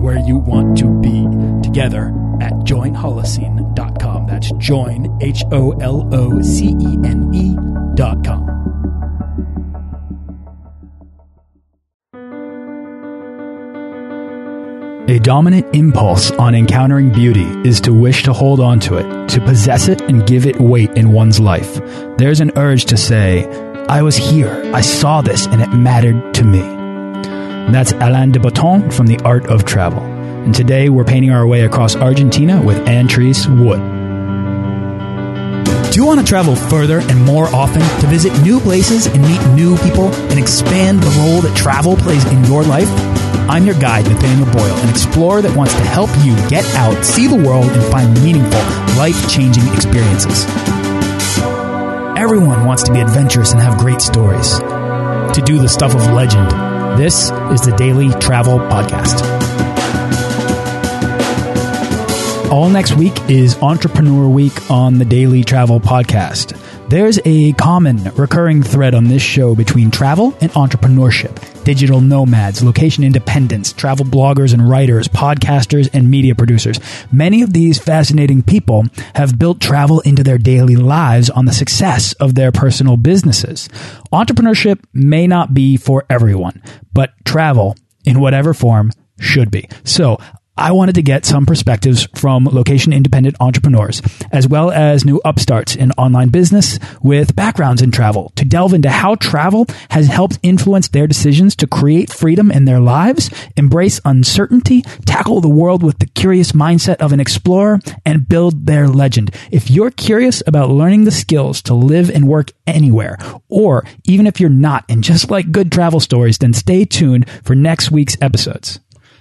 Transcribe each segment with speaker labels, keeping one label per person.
Speaker 1: where you want to be together at joinholocene.com. That's join, H O L O C E N E.com. A dominant impulse on encountering beauty is to wish to hold on to it, to possess it and give it weight in one's life. There's an urge to say, I was here, I saw this, and it mattered to me. That's Alain de Botton from The Art of Travel. And today we're painting our way across Argentina with Antrese Wood. Do you want to travel further and more often to visit new places and meet new people and expand the role that travel plays in your life? I'm your guide, Nathaniel Boyle, an explorer that wants to help you get out, see the world, and find meaningful, life changing experiences. Everyone wants to be adventurous and have great stories, to do the stuff of legend. This is the Daily Travel Podcast. All next week is Entrepreneur Week on the Daily Travel Podcast. There's a common recurring thread on this show between travel and entrepreneurship. Digital nomads, location independents, travel bloggers and writers, podcasters and media producers. Many of these fascinating people have built travel into their daily lives on the success of their personal businesses. Entrepreneurship may not be for everyone, but travel in whatever form should be. So I wanted to get some perspectives from location independent entrepreneurs, as well as new upstarts in online business with backgrounds in travel, to delve into how travel has helped influence their decisions to create freedom in their lives, embrace uncertainty, tackle the world with the curious mindset of an explorer, and build their legend. If you're curious about learning the skills to live and work anywhere, or even if you're not and just like good travel stories, then stay tuned for next week's episodes.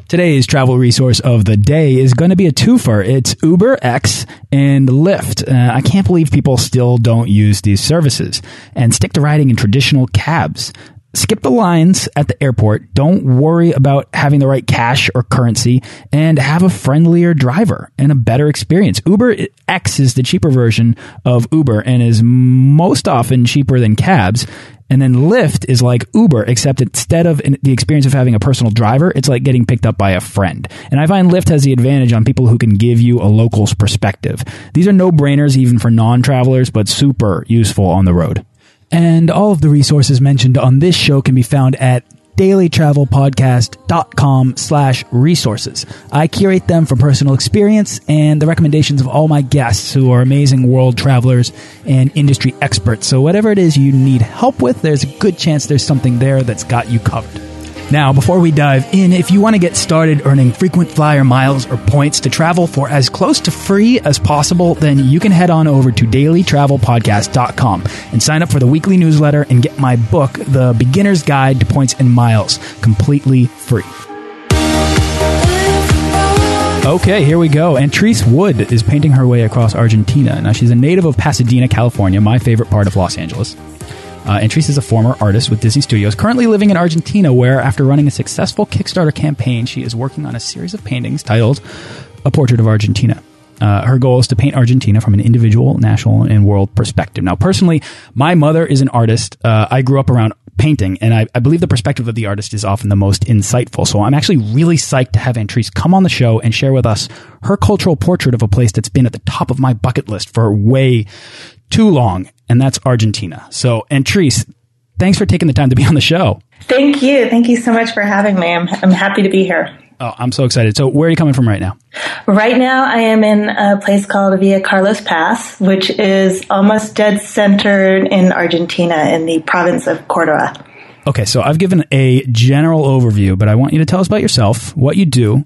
Speaker 1: Today's travel resource of the day is going to be a twofer. It's Uber X and Lyft. Uh, I can't believe people still don't use these services and stick to riding in traditional cabs. Skip the lines at the airport. Don't worry about having the right cash or currency and have a friendlier driver and a better experience. Uber X is the cheaper version of Uber and is most often cheaper than cabs. And then Lyft is like Uber, except instead of the experience of having a personal driver, it's like getting picked up by a friend. And I find Lyft has the advantage on people who can give you a local's perspective. These are no brainers even for non travelers, but super useful on the road. And all of the resources mentioned on this show can be found at dailytravelpodcast.com slash resources. I curate them from personal experience and the recommendations of all my guests who are amazing world travelers and industry experts. So whatever it is you need help with, there's a good chance there's something there that's got you covered. Now, before we dive in, if you want to get started earning frequent flyer miles or points to travel for as close to free as possible, then you can head on over to dailytravelpodcast.com and sign up for the weekly newsletter and get my book, The Beginner's Guide to Points and Miles, completely free. Okay, here we go. Antrese Wood is painting her way across Argentina. Now, she's a native of Pasadena, California, my favorite part of Los Angeles. Uh, Antrese is a former artist with Disney Studios, currently living in Argentina, where after running a successful Kickstarter campaign, she is working on a series of paintings titled A Portrait of Argentina. Uh, her goal is to paint Argentina from an individual, national, and world perspective. Now, personally, my mother is an artist. Uh, I grew up around painting, and I, I, believe the perspective of the artist is often the most insightful. So I'm actually really psyched to have Antrese come on the show and share with us her cultural portrait of a place that's been at the top of my bucket list for way too long, and that's Argentina. So, and Antrese, thanks for taking the time to be on the show.
Speaker 2: Thank you. Thank you so much for having me. I'm, I'm happy to be here.
Speaker 1: Oh, I'm so excited. So, where are you coming from right now?
Speaker 2: Right now, I am in a place called Villa Carlos Paz, which is almost dead center in Argentina in the province of Cordoba.
Speaker 1: Okay, so I've given a general overview, but I want you to tell us about yourself, what you do,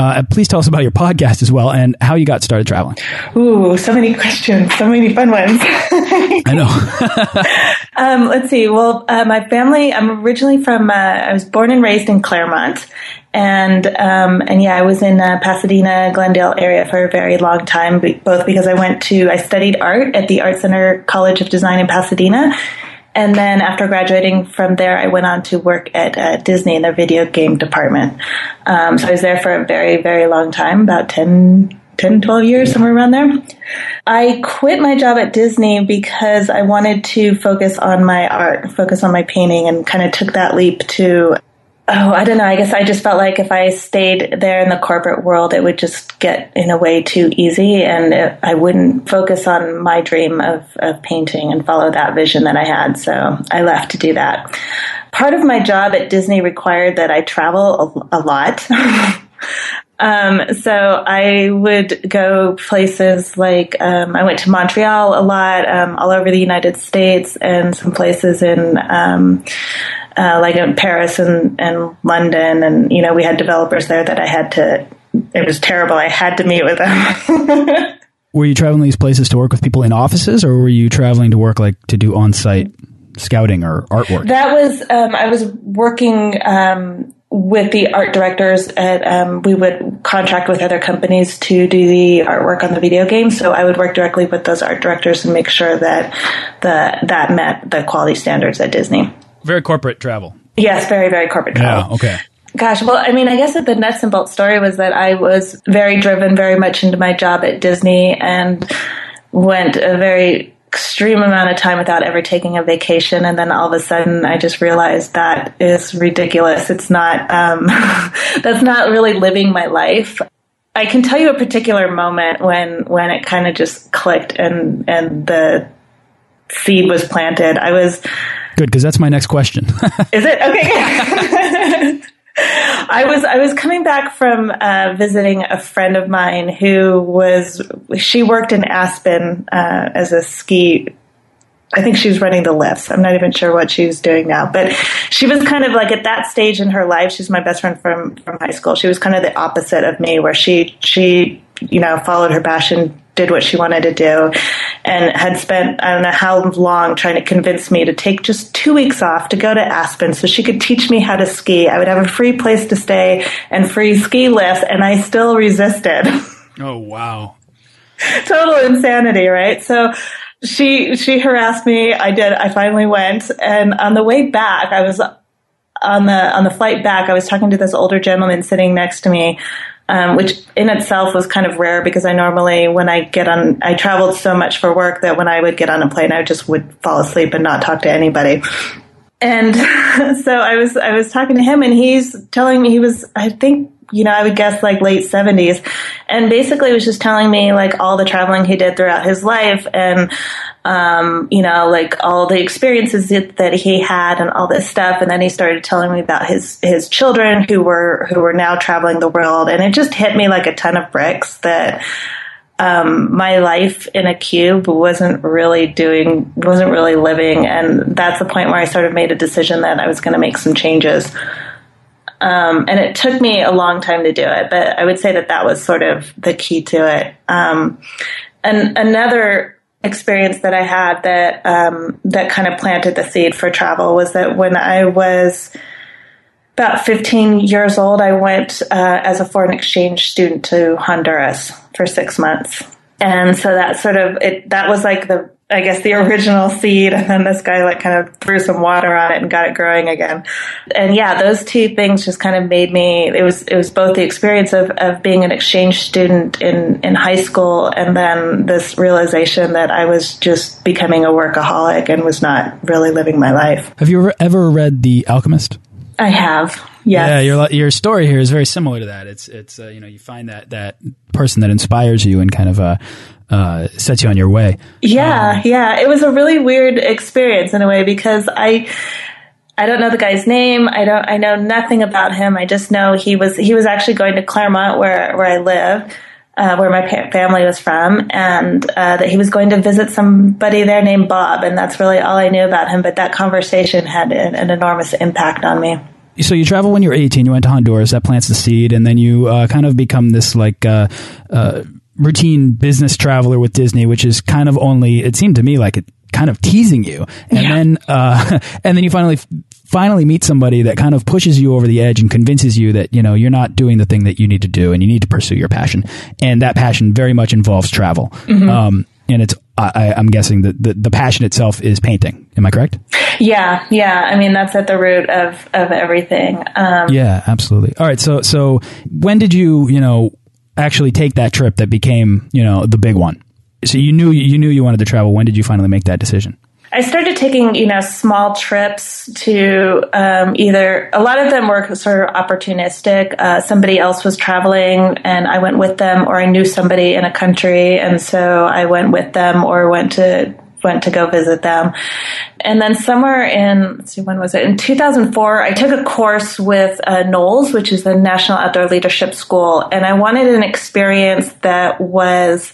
Speaker 1: uh, please tell us about your podcast as well and how you got started traveling.
Speaker 2: Ooh, so many questions, so many fun ones.
Speaker 1: I
Speaker 2: know. um, let's see. Well, uh, my family, I'm originally from, uh, I was born and raised in Claremont. And um, and yeah, I was in uh, Pasadena, Glendale area for a very long time, both because I went to I studied art at the Art Center College of Design in Pasadena, and then after graduating from there, I went on to work at uh, Disney in their video game department. Um, so I was there for a very, very long time, about 10, 10, 12 years, somewhere around there. I quit my job at Disney because I wanted to focus on my art, focus on my painting, and kind of took that leap to oh, I don't know. I guess I just felt like if I stayed there in the corporate world, it would just get in a way too easy, and it, I wouldn't focus on my dream of, of painting and follow that vision that I had. So I left to do that. Part of my job at Disney required that I travel a, a lot. Um, so I would go places like um, I went to Montreal a lot, um, all over the United States, and some places in um, uh, like in Paris and, and London. And, you know, we had developers there that I had to, it was terrible. I had to meet with them.
Speaker 1: were you traveling these places to work with people in offices or were you traveling to work like to do on site scouting or artwork?
Speaker 2: That was, um, I was working, um, with the art directors at um, we would contract with other companies to do the artwork on the video game so i would work directly with those art directors and make sure that the that met the quality standards at disney
Speaker 1: very corporate travel.
Speaker 2: Yes, very, very corporate travel.
Speaker 1: Yeah, okay.
Speaker 2: Gosh, well, I mean, I guess that the nuts and bolts story was that I was very driven very much into my job at Disney and went a very extreme amount of time without ever taking a vacation. And then all of a sudden I just realized that is ridiculous. It's not, um, that's not really living my life. I can tell you a particular moment when, when it kind of just clicked and, and the seed was planted. I was,
Speaker 1: Good, because that's my next question.
Speaker 2: Is it okay? I was I was coming back from uh, visiting a friend of mine who was she worked in Aspen uh, as a ski. I think she was running the lifts. I'm not even sure what she was doing now, but she was kind of like at that stage in her life. She's my best friend from from high school. She was kind of the opposite of me, where she she you know followed her passion did what she wanted to do and had spent I don't know how long trying to convince me to take just two weeks off to go to Aspen so she could teach me how to ski. I would have a free place to stay and free ski lifts and I still resisted.
Speaker 1: Oh wow.
Speaker 2: Total insanity, right? So she she harassed me. I did. I finally went and on the way back I was on the on the flight back I was talking to this older gentleman sitting next to me um, which in itself was kind of rare because I normally, when I get on, I traveled so much for work that when I would get on a plane, I just would fall asleep and not talk to anybody. And so I was, I was talking to him and he's telling me he was, I think, you know, I would guess like late seventies and basically was just telling me like all the traveling he did throughout his life and, um, you know, like all the experiences that he had and all this stuff. And then he started telling me about his, his children who were, who were now traveling the world. And it just hit me like a ton of bricks that, um, my life in a cube wasn't really doing, wasn't really living. And that's the point where I sort of made a decision that I was going to make some changes. Um, and it took me a long time to do it, but I would say that that was sort of the key to it. Um, and another experience that I had that um, that kind of planted the seed for travel was that when I was about 15 years old, I went uh, as a foreign exchange student to Honduras for six months, and so that sort of it that was like the I guess the original seed, and then this guy like kind of threw some water on it and got it growing again. And yeah, those two things just kind of made me. It was it was both the experience of, of being an exchange student in in high school, and then this realization that I was just becoming a workaholic and was not really living my life.
Speaker 1: Have you ever, ever read The Alchemist?
Speaker 2: I have. Yes.
Speaker 1: Yeah, your your story here is very similar to that. It's it's uh, you know you find that that person that inspires you and kind of uh, uh, sets you on your way.
Speaker 2: Yeah, um, yeah. It was a really weird experience in a way because I. I don't know the guy's name. I don't. I know nothing about him. I just know he was. He was actually going to Claremont, where where I live, uh, where my family was from, and uh, that he was going to visit somebody there named Bob, and that's really all I knew about him. But that conversation had an, an enormous impact on me
Speaker 1: so you travel when you're 18 you went to honduras that plants the seed and then you uh, kind of become this like uh, uh, routine business traveler with Disney, which is kind of only, it seemed to me like it kind of teasing you. And yeah. then, uh, and then you finally finally meet somebody that kind of pushes you over the edge and convinces you that you know you're not doing the thing that you need to do and you need to pursue your passion and that passion very much involves travel mm -hmm. um, and it's I, am guessing that the, the passion itself is painting. Am i correct?
Speaker 2: Yeah yeah. I mean that's at the root of of everything.
Speaker 1: Um, yeah absolutely. All right so so when did you you know actually take that trip that became you know the big one? So you knew you knew you wanted to travel. When did you finally make that decision
Speaker 2: I started taking, you know, small trips to um, either, a lot of them were sort of opportunistic. Uh, somebody else was traveling and I went with them, or I knew somebody in a country. And so I went with them or went to, went to go visit them. And then somewhere in, let's see, when was it? In 2004, I took a course with uh, NOLS, which is the National Outdoor Leadership School. And I wanted an experience that was,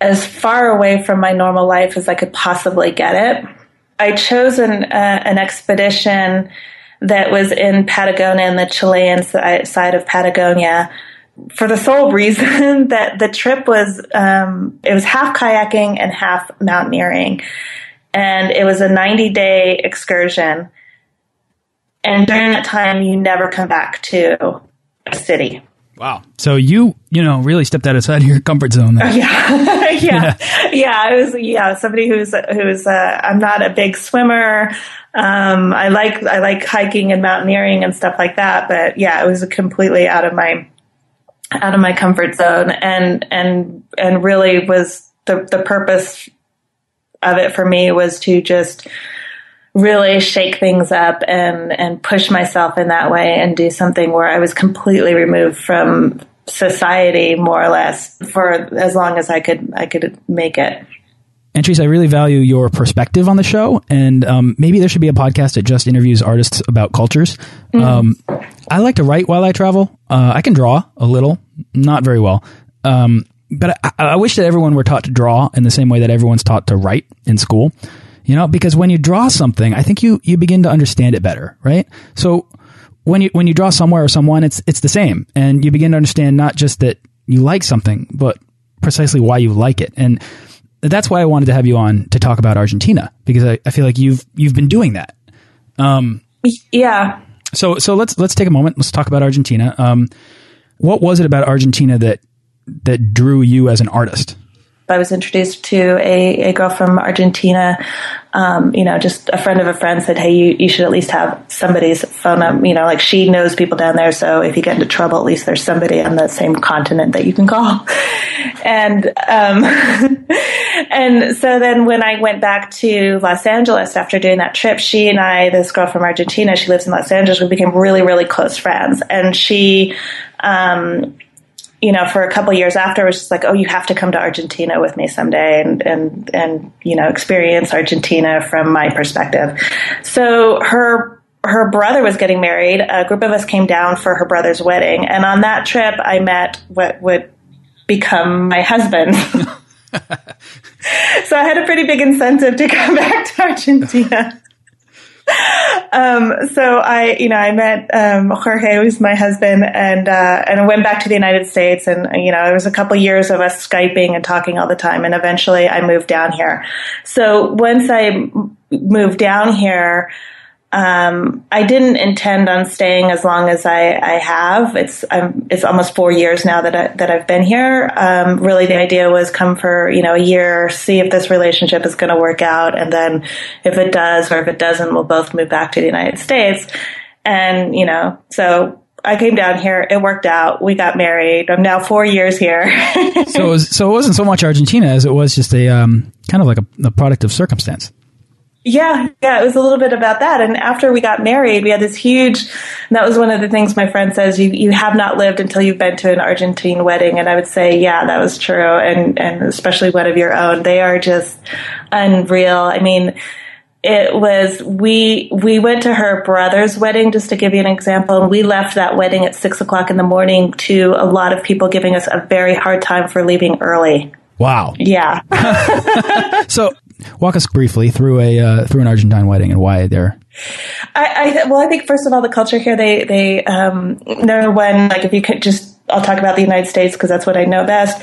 Speaker 2: as far away from my normal life as I could possibly get it. I chose an, uh, an expedition that was in Patagonia, in the Chilean side of Patagonia, for the sole reason that the trip was um, it was half kayaking and half mountaineering, and it was a ninety day excursion. And during that time, you never come back to a city.
Speaker 1: Wow. So you, you know, really stepped outside of your comfort zone. There.
Speaker 2: yeah. yeah. yeah. Yeah. I was, yeah, somebody who's, who's, uh, I'm not a big swimmer. Um, I like, I like hiking and mountaineering and stuff like that. But yeah, it was completely out of my, out of my comfort zone and, and, and really was the, the purpose of it for me was to just, really shake things up and and push myself in that way and do something where I was completely removed from society more or less for as long as I could I could make it.
Speaker 1: And Teresa, I really value your perspective on the show, and um, maybe there should be a podcast that just interviews artists about cultures. Mm. Um, I like to write while I travel. Uh, I can draw a little, not very well, um, but I, I wish that everyone were taught to draw in the same way that everyone's taught to write in school. You know, because when you draw something, I think you, you begin to understand it better, right? So when you, when you draw somewhere or someone, it's, it's the same. And you begin to understand not just that you like something, but precisely why you like it. And that's why I wanted to have you on to talk about Argentina, because I, I feel like you've, you've been doing that.
Speaker 2: Um, yeah.
Speaker 1: So, so let's, let's take a moment. Let's talk about Argentina. Um, what was it about Argentina that, that drew you as an artist?
Speaker 2: I was introduced to a, a girl from Argentina. Um, you know, just a friend of a friend said, "Hey, you, you should at least have somebody's phone up." You know, like she knows people down there, so if you get into trouble, at least there's somebody on the same continent that you can call. And um, and so then when I went back to Los Angeles after doing that trip, she and I, this girl from Argentina, she lives in Los Angeles, we became really really close friends, and she. Um, you know, for a couple years after, it was just like, oh, you have to come to Argentina with me someday and, and, and, you know, experience Argentina from my perspective. So her, her brother was getting married. A group of us came down for her brother's wedding. And on that trip, I met what would become my husband. so I had a pretty big incentive to come back to Argentina um, so I, you know, I met um, Jorge, who's my husband, and uh, and I went back to the United States, and you know, there was a couple years of us skyping and talking all the time, and eventually I moved down here. So once I moved down here. Um, I didn't intend on staying as long as I, I have. It's I'm, it's almost four years now that I, that I've been here. Um, really, the idea was come for you know a year, see if this relationship is going to work out, and then if it does or if it doesn't, we'll both move back to the United States. And you know, so I came down here. It worked out. We got married. I'm now four years here.
Speaker 1: so, it was, so it wasn't so much Argentina as it was just a um, kind of like a, a product of circumstance.
Speaker 2: Yeah, yeah, it was a little bit about that. And after we got married, we had this huge, that was one of the things my friend says, you, you have not lived until you've been to an Argentine wedding. And I would say, yeah, that was true. And, and especially one of your own. They are just unreal. I mean, it was we we went to her brother's wedding just to give you an example and we left that wedding at six o'clock in the morning to a lot of people giving us a very hard time for leaving early
Speaker 1: wow
Speaker 2: yeah
Speaker 1: so walk us briefly through a uh, through an Argentine wedding and why they're.
Speaker 2: I, I well, I think first of all, the culture here they they um, they're one like if you could just I'll talk about the United States because that's what I know best.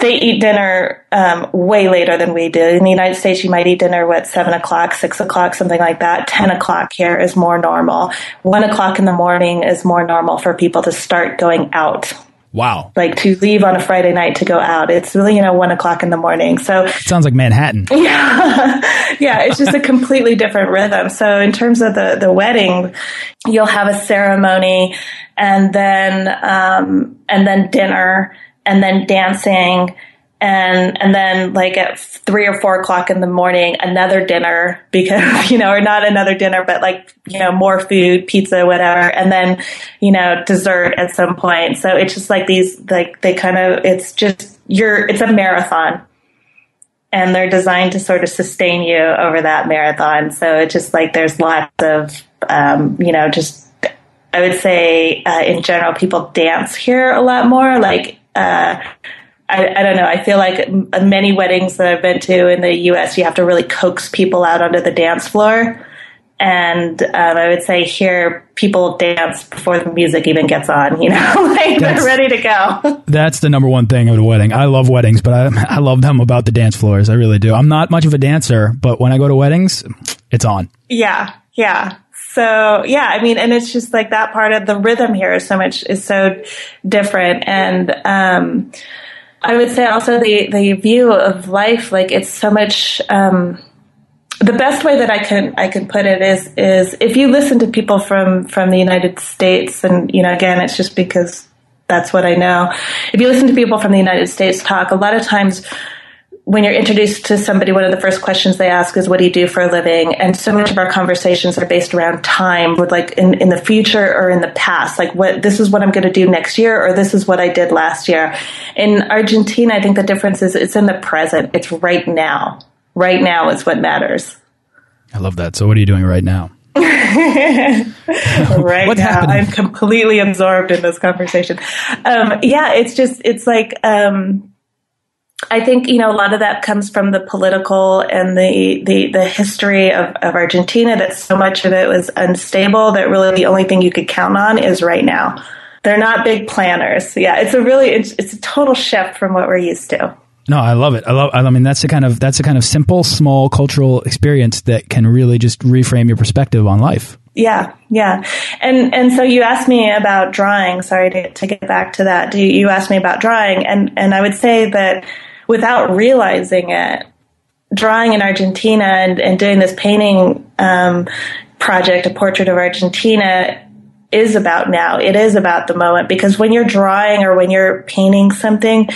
Speaker 2: they eat dinner um, way later than we do. In the United States, you might eat dinner what seven o'clock, six o'clock, something like that. Ten o'clock here is more normal. One o'clock in the morning is more normal for people to start going out.
Speaker 1: Wow.
Speaker 2: Like to leave on a Friday night to go out. It's really, you know, one o'clock in the morning. So it
Speaker 1: sounds like Manhattan.
Speaker 2: Yeah. yeah. It's just a completely different rhythm. So in terms of the, the wedding, you'll have a ceremony and then, um, and then dinner and then dancing and and then like at three or four o'clock in the morning another dinner because you know or not another dinner but like you know more food pizza whatever. And then you know dessert at some point. So it's just like these like they kind of it's just you're it's a marathon. And they're designed to sort of sustain you over that marathon. So it's just like there's lots of um, you know just I would say uh, in general people dance here a lot more. Like uh, I, I, don't know. I feel like many weddings that I've been to in the U.S., you have to really coax people out onto the dance floor. And um, I would say here, people dance before the music even gets on. You know, like that's, they're ready to go.
Speaker 1: That's the number one thing of a wedding. I love weddings, but I, I love them about the dance floors. I really do. I'm not much of a dancer, but when I go to weddings, it's on.
Speaker 2: Yeah, yeah. So yeah, I mean, and it's just like that part of the rhythm here is so much is so different, and um, I would say also the the view of life, like it's so much. Um, the best way that I can I can put it is is if you listen to people from from the United States, and you know, again, it's just because that's what I know. If you listen to people from the United States talk, a lot of times when you're introduced to somebody, one of the first questions they ask is, what do you do for a living? And so much of our conversations are based around time with like in, in the future or in the past, like what, this is what I'm going to do next year, or this is what I did last year. In Argentina, I think the difference is it's in the present. It's right now. Right now is what matters.
Speaker 1: I love that. So what are you doing right now?
Speaker 2: right now, happening? I'm completely absorbed in this conversation. Um, yeah, it's just, it's like, um, I think you know a lot of that comes from the political and the the, the history of, of Argentina. That so much of it was unstable. That really the only thing you could count on is right now. They're not big planners. Yeah, it's a really it's, it's a total shift from what we're used to.
Speaker 1: No, I love it. I love. I mean, that's the kind of that's the kind of simple, small cultural experience that can really just reframe your perspective on life.
Speaker 2: Yeah, yeah, and and so you asked me about drawing. Sorry to, to get back to that. You, you asked me about drawing, and and I would say that without realizing it, drawing in Argentina and, and doing this painting um, project, a portrait of Argentina, is about now. It is about the moment because when you're drawing or when you're painting something,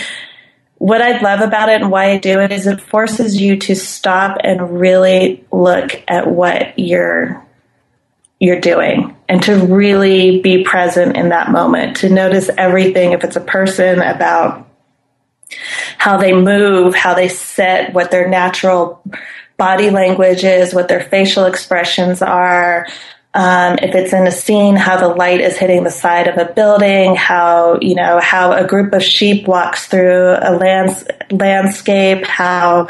Speaker 2: what I love about it and why I do it is it forces you to stop and really look at what you're you're doing and to really be present in that moment, to notice everything if it's a person about how they move, how they sit, what their natural body language is, what their facial expressions are. Um, if it's in a scene, how the light is hitting the side of a building, how you know how a group of sheep walks through a lands- landscape, how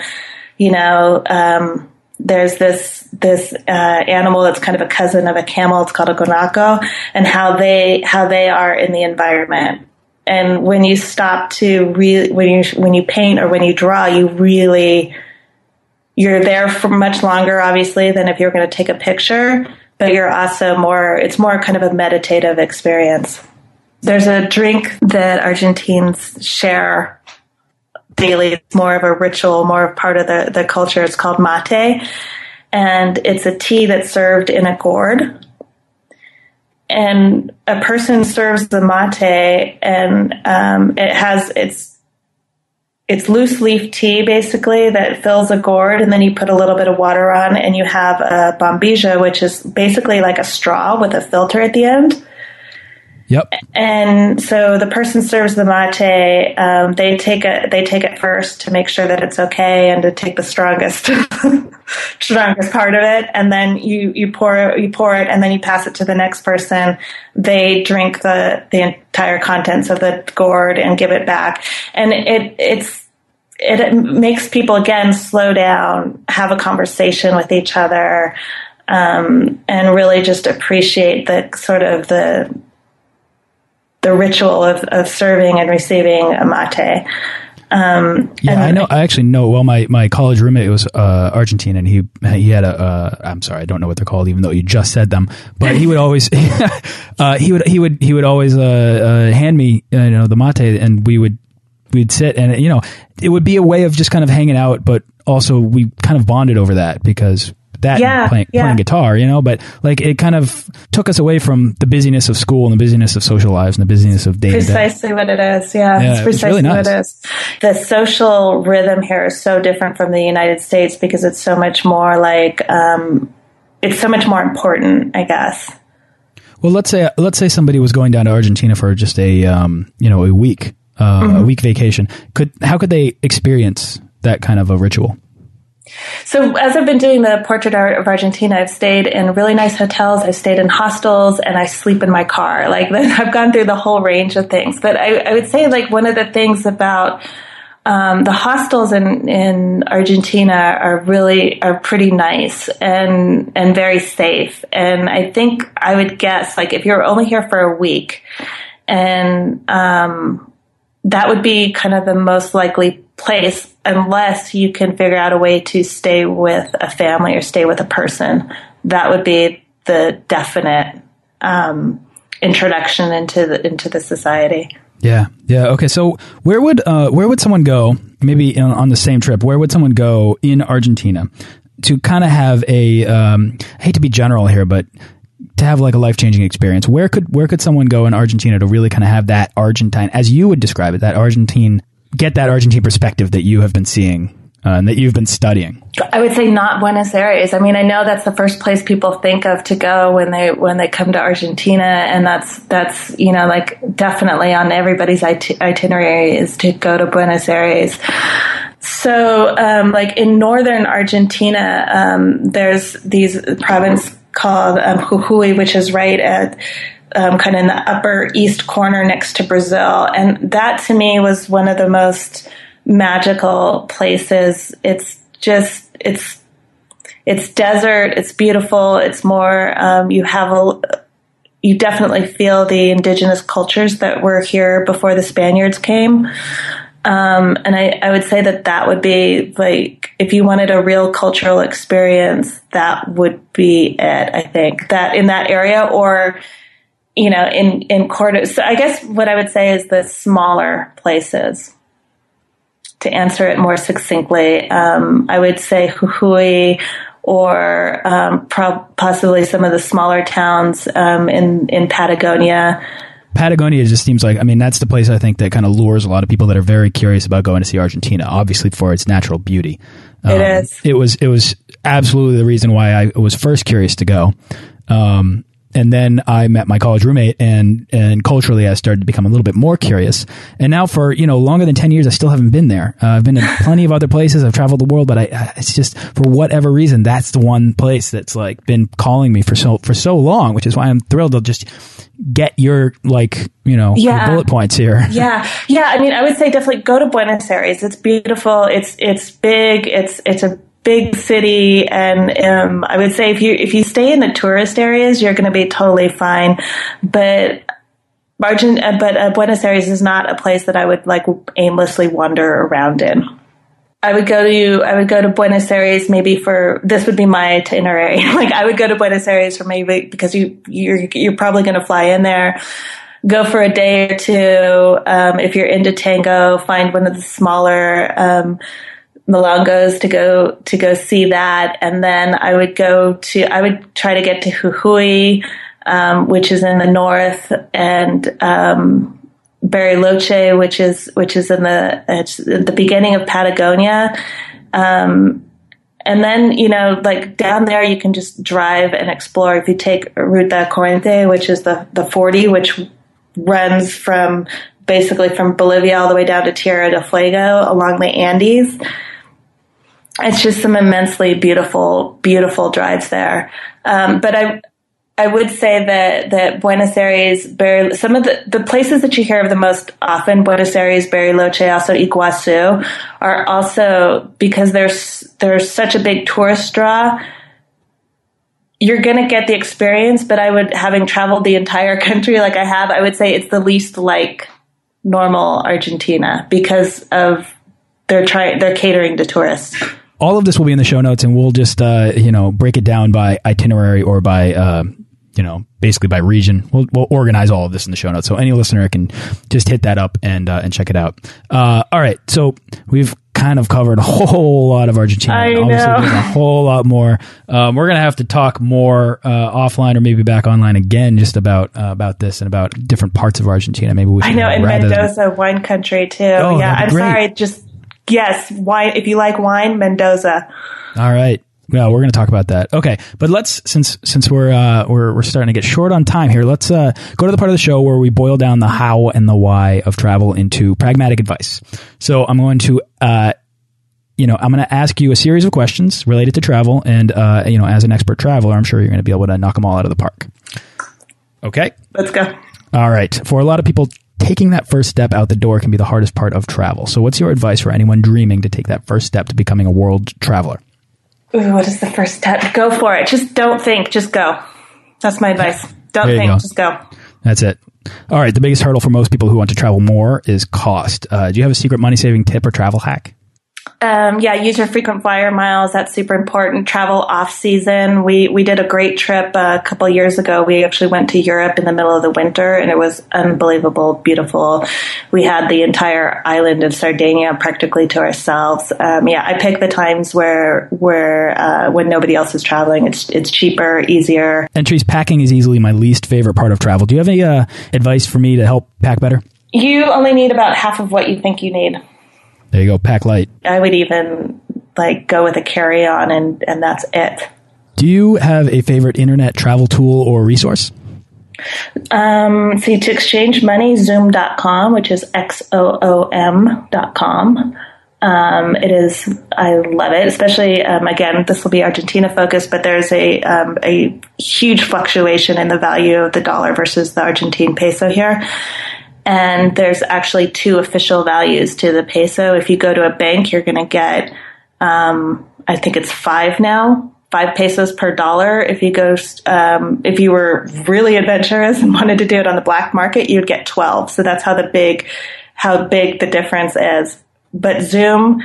Speaker 2: you know um, there's this this uh, animal that's kind of a cousin of a camel. It's called a guanaco, and how they how they are in the environment and when you stop to really when you when you paint or when you draw you really you're there for much longer obviously than if you're going to take a picture. But you're also more it's more kind of a meditative experience. There's a drink that argentines share daily. It's more of a ritual more of part of the, the culture. It's called mate. And it's a tea that's served in a gourd and a person serves the mate and um, it has it's it's loose leaf tea basically that fills a gourd and then you put a little bit of water on and you have a bombilla, which is basically like a straw with a filter at the end
Speaker 1: Yep.
Speaker 2: And so the person serves the mate. Um, they take it. They take it first to make sure that it's okay, and to take the strongest, strongest part of it. And then you you pour you pour it, and then you pass it to the next person. They drink the the entire contents of the gourd and give it back. And it it's it makes people again slow down, have a conversation with each other, um, and really just appreciate the sort of the the ritual of, of serving and receiving a mate. Um,
Speaker 1: yeah, I know. I actually know. Well, my, my college roommate was uh, Argentine, and he he had a. Uh, I'm sorry, I don't know what they're called, even though you just said them. But he would always uh, he would he would he would always uh, uh, hand me uh, you know the mate, and we would we'd sit, and you know it would be a way of just kind of hanging out, but also we kind of bonded over that because that
Speaker 2: Yeah,
Speaker 1: playing,
Speaker 2: yeah.
Speaker 1: playing guitar, you know. But like it kind of took us away from the busyness of school and the busyness of social lives and the busyness of day to day.
Speaker 2: precisely what it is. Yeah,
Speaker 1: Yeah,
Speaker 2: it's precisely
Speaker 1: really
Speaker 2: what it is. The social rhythm here is so different from the United States because it's so much more like um, it's so much more important, I guess.
Speaker 1: Well, let's say let's say somebody was going down to Argentina for just a um, you know a week uh,
Speaker 2: Mm-hmm.
Speaker 1: a week vacation. Could how could they experience that kind of a ritual?
Speaker 2: So as I've been doing the portrait art of Argentina, I've stayed in really nice hotels. I've stayed in hostels, and I sleep in my car. Like I've gone through the whole range of things. But I, I would say like one of the things about um, the hostels in in Argentina are really are pretty nice and and very safe. And I think I would guess like if you're only here for a week, and um, that would be kind of the most likely place unless you can figure out a way to stay with a family or stay with a person. That would be the definite um, introduction into the into the society.
Speaker 1: Yeah, yeah. Okay, so where would uh, where would someone go? Maybe on, on the same trip, where would someone go in Argentina to kind of have a? Um, I hate to be general here, but to have like a life changing experience. Where could where could someone go in Argentina to really kind of have that Argentine, as you would describe it, that Argentine, get that Argentine perspective that you have been seeing uh, and that you've been studying?
Speaker 2: I would say not Buenos Aires. I mean, I know that's the first place people think of to go when they when they come to Argentina, and that's that's you know like definitely on everybody's it- itinerary is to go to Buenos Aires. So, um, like in northern Argentina, um, there's these province called um, Jujuy, which is right at um, kind of in the upper east corner next to Brazil, and that to me was one of the most magical places. It's just it's it's desert. It's beautiful. It's more um, you have a you definitely feel the indigenous cultures that were here before the Spaniards came. Um, and I, I would say that that would be like, if you wanted a real cultural experience, that would be it, I think. That in that area or, you know, in, in Cordoba. So I guess what I would say is the smaller places. To answer it more succinctly, um, I would say Jujuy or um, pro- possibly some of the smaller towns um, in, in Patagonia.
Speaker 1: Patagonia just seems like I mean that's the place I think that kind of lures a lot of people that are very curious about going to see Argentina. Obviously for its natural beauty. Um,
Speaker 2: It is.
Speaker 1: It was it was absolutely the reason why I was first curious to go. Um, and then I met my college roommate, and and culturally I started to become a little bit more curious. And now for you know longer than ten years, I still haven't been there. Uh, I've been in plenty of other places. I've traveled the world, but I I- it's just for whatever reason that's the one place that's like been calling me for so for so long, which is why I'm thrilled to just get your like you know your
Speaker 2: Yeah.
Speaker 1: bullet points here.
Speaker 2: Yeah, yeah. I mean, I would say definitely go to Buenos Aires. It's beautiful. It's it's big. It's it's a big city, and um, I would say if you if you stay in the tourist areas, you're going to be totally fine. But Argent, uh, but uh, Buenos Aires is not a place that I would like aimlessly wander around in. I would go to I would go to Buenos Aires maybe for this would be my itinerary. like I would go to Buenos Aires for maybe because you you're you're probably going to fly in there, go for a day or two. Um, if you're into tango, find one of the smaller um, milongas to go to go see that, and then I would go to I would try to get to Jujuy, um, which is in the north, and um, Bariloche, which is which is in the the beginning of Patagonia. Um, and then, you know, like down there, you can just drive and explore. If you take Ruta Cuarenta, which is the, the 40, which runs from basically from Bolivia all the way down to Tierra del Fuego along the Andes. It's just some immensely beautiful, beautiful drives there. Um, but I, I would say that, that Buenos Aires, some of the, the places that you hear of the most often, Buenos Aires, Bariloche, also Iguazu, are also because there's there's such a big tourist draw. You're gonna get the experience, but I would, having traveled the entire country like I have, I would say it's the least like normal Argentina because of they're trying they're catering to tourists.
Speaker 1: All of this will be in the show notes, and we'll just uh, you know break it down by itinerary or by uh, you know basically by region. We'll, we'll organize all of this in the show notes, so any listener can just hit that up and uh, and check it out. Uh, all right, so we've kind of covered a whole lot of Argentina.
Speaker 2: I
Speaker 1: Obviously,
Speaker 2: know.
Speaker 1: there's a whole lot more. Um, we're gonna have to talk more uh, offline or maybe back online again, just about uh, about this and about different parts of Argentina. Maybe we should
Speaker 2: I know, in
Speaker 1: than-
Speaker 2: Mendoza, wine country too.
Speaker 1: Oh,
Speaker 2: yeah, I'm
Speaker 1: great.
Speaker 2: sorry. Just yes, wine. If you like wine, Mendoza.
Speaker 1: All right. Yeah, we're going to talk about that. Okay, but let's since since we're uh, we're we're starting to get short on time here. Let's uh, go to the part of the show where we boil down the how and the why of travel into pragmatic advice. So I'm going to. Uh, you know, I'm going to ask you a series of questions related to travel, and uh, you know, as an expert traveler, I'm sure you're going to be able to knock them all out of the park. Okay.
Speaker 2: Let's go.
Speaker 1: All right. For a lot of people, taking that first step out the door can be the hardest part of travel. So, what's your advice for anyone dreaming to take that first step to becoming a world traveler?
Speaker 2: Ooh, what is the first step? Go for it. Just don't think. Just go. That's my advice. Don't think.
Speaker 1: go.
Speaker 2: Just go.
Speaker 1: That's it. All right. The biggest hurdle for most people who want to travel more is cost. Uh, do you have a secret money saving tip or travel hack?
Speaker 2: Um, yeah, use your frequent flyer miles. That's super important. Travel off season. We we did a great trip uh, a couple years ago. We actually went to Europe in the middle of the winter, and it was unbelievable, beautiful. We had the entire island of Sardinia practically to ourselves. Um, yeah, I pick the times where where uh, when nobody else is traveling. It's it's cheaper, easier.
Speaker 1: Antrese packing is easily my least favorite part of travel. Do you have any uh, advice for me to help pack better?
Speaker 2: You only need about half of what you think you need.
Speaker 1: There you go. Pack light.
Speaker 2: I would even like go with a carry on, and and that's it.
Speaker 1: Do you have a favorite internet travel tool or resource?
Speaker 2: Um, see, to exchange money, xoom.com, which is X O O M.com. Um, it is, I love it, especially, um, again, this will be Argentina focused, but there's a, um, a huge fluctuation in the value of the dollar versus the Argentine peso here. And there's actually two official values to the peso. If you go to a bank, you're going to get, um, I think it's five now, five pesos per dollar. If you go, um, if you were really adventurous and wanted to do it on the black market, you'd get 12. So that's how the big, how big the difference is. But Xoom,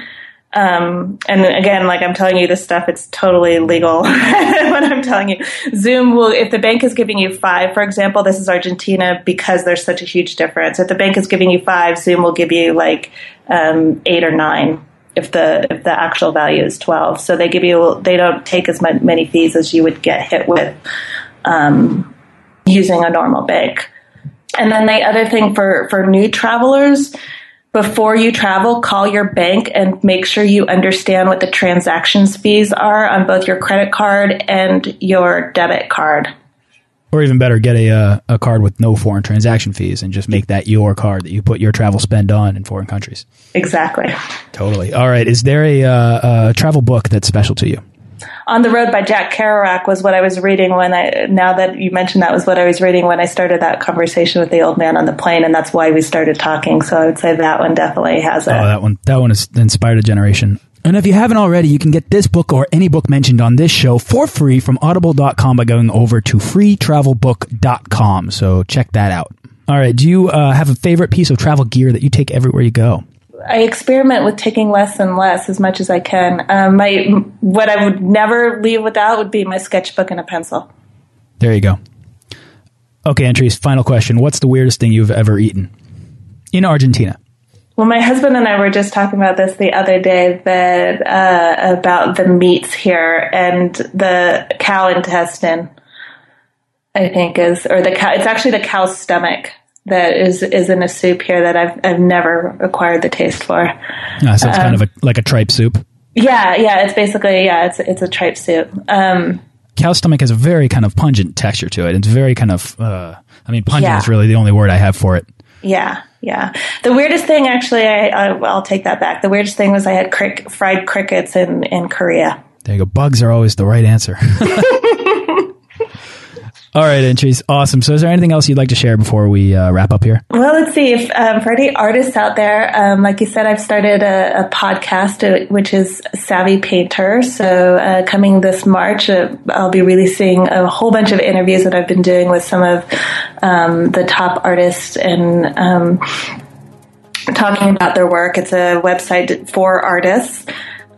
Speaker 2: um, and again, like I'm telling you this stuff, it's totally legal. what I'm telling you, Xoom will, if the bank is giving you five, for example, this is Argentina because there's such a huge difference. If the bank is giving you five, Xoom will give you like um, eight or nine. If the if the actual value is twelve, so they give you they don't take as many fees as you would get hit with um, using a normal bank. And then the other thing for for new travelers, before you travel, call your bank and make sure you understand what the transactions fees are on both your credit card and your debit card.
Speaker 1: Or even better, get a uh, a card with no foreign transaction fees and just make that your card that you put your travel spend on in foreign countries.
Speaker 2: Exactly.
Speaker 1: Totally. All right. Is there a, uh, a travel book that's special to you?
Speaker 2: On the Road by Jack Kerouac was what I was reading when I, now that you mentioned that was what I was reading when I started that conversation with the old man on the plane, and that's why we started talking. So I would say that one definitely has a.
Speaker 1: Oh, that one. That one has inspired a generation. And if you haven't already, you can get this book or any book mentioned on this show for free from audible.com by going over to freetravelbook.com. So check that out. All right. Do you uh, have a favorite piece of travel gear that you take everywhere you go?
Speaker 2: I experiment with taking less and less as much as I can. Um, my what I would never leave without would be my sketchbook and a pencil.
Speaker 1: There you go. Okay, Antrese. Final question. What's the weirdest thing you've ever eaten in Argentina?
Speaker 2: Well, my husband and I were just talking about this the other day that uh, about the meats here and the cow intestine. I think is or the cow. It's actually the cow's stomach that is is in a soup here that I've I've never acquired the taste for.
Speaker 1: Uh, so it's kind of a, like a tripe soup.
Speaker 2: Yeah, yeah. It's basically yeah. It's it's a tripe soup. Um,
Speaker 1: Cow stomach has a very kind of pungent texture to it. It's very kind of, uh, I mean, pungent
Speaker 2: Yeah.
Speaker 1: is really the only word I have for it.
Speaker 2: Yeah, yeah. The weirdest thing, actually, I, I I'll take that back. The weirdest thing was I had crick, fried crickets in in Korea.
Speaker 1: There you go. Bugs are always the right answer. All right, Antrese. Awesome. So, is there anything else you'd like to share before we uh, wrap up here?
Speaker 2: Well, let's see if um, for any artists out there, um, like you said, I've started a, a podcast uh, which is Savvy Painter. So uh, coming this March, uh, I'll be releasing a whole bunch of interviews that I've been doing with some of um, the top artists and um, talking about their work. It's a website for artists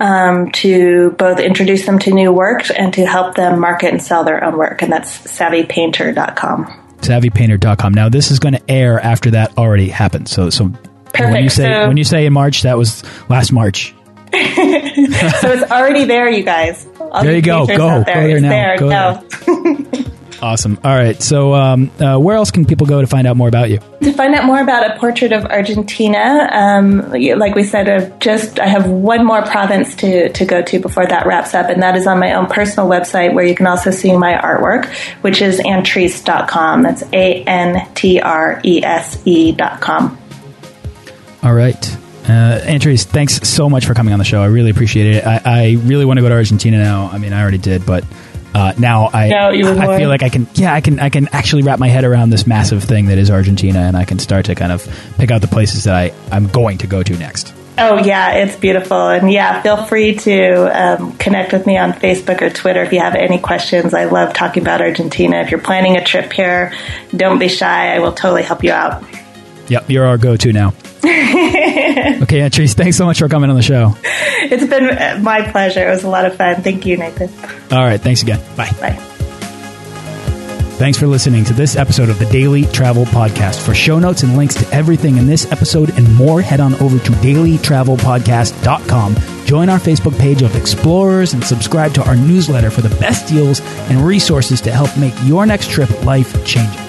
Speaker 2: um, to both introduce them to new work and to help them market and sell their own work. And that's savvypainter.com.
Speaker 1: Savvypainter.com. Now, this is going to air after that already happened. So, so
Speaker 2: Perfect.
Speaker 1: when you say
Speaker 2: So-
Speaker 1: when you say in March, that was last March.
Speaker 2: so it's already there, you guys. All
Speaker 1: There
Speaker 2: you
Speaker 1: go. Go.
Speaker 2: there.
Speaker 1: Go there
Speaker 2: It's
Speaker 1: now.
Speaker 2: there.
Speaker 1: Go
Speaker 2: Go.
Speaker 1: Awesome. All right. So, um, uh, where else can people go to find out more about you?
Speaker 2: To find out more about a portrait of Argentina, um, like we said, uh, just I have one more province to, to go to before that wraps up, and that is on my own personal website where you can also see my artwork, which is antrese.com. That's a n t r e s e dot com.
Speaker 1: All right. Uh, Antrese, thanks so much for coming on the show. I really appreciate it. I, I really want to go to Argentina now. I mean, I already did, but uh, now I
Speaker 2: No,
Speaker 1: I feel like I can. Yeah, I can. I can actually wrap my head around this massive thing that is Argentina, and I can start to kind of pick out the places that I I'm going to go to next.
Speaker 2: Oh, yeah, it's beautiful. And yeah, feel free to um, connect with me on Facebook or Twitter if you have any questions. I love talking about Argentina. If you're planning a trip here, don't be shy. I will totally help you out.
Speaker 1: Yep, you're our go-to now. okay, Antrese, thanks so much for coming on the show.
Speaker 2: It's been my pleasure. It was a lot of fun. Thank you, Nathan.
Speaker 1: All right, thanks again. Bye.
Speaker 2: Bye.
Speaker 1: Thanks for listening to this episode of the Daily Travel Podcast. For show notes and links to everything in this episode and more, head on over to dailytravelpodcast.com. Join our Facebook page of explorers and subscribe to our newsletter for the best deals and resources to help make your next trip life changing.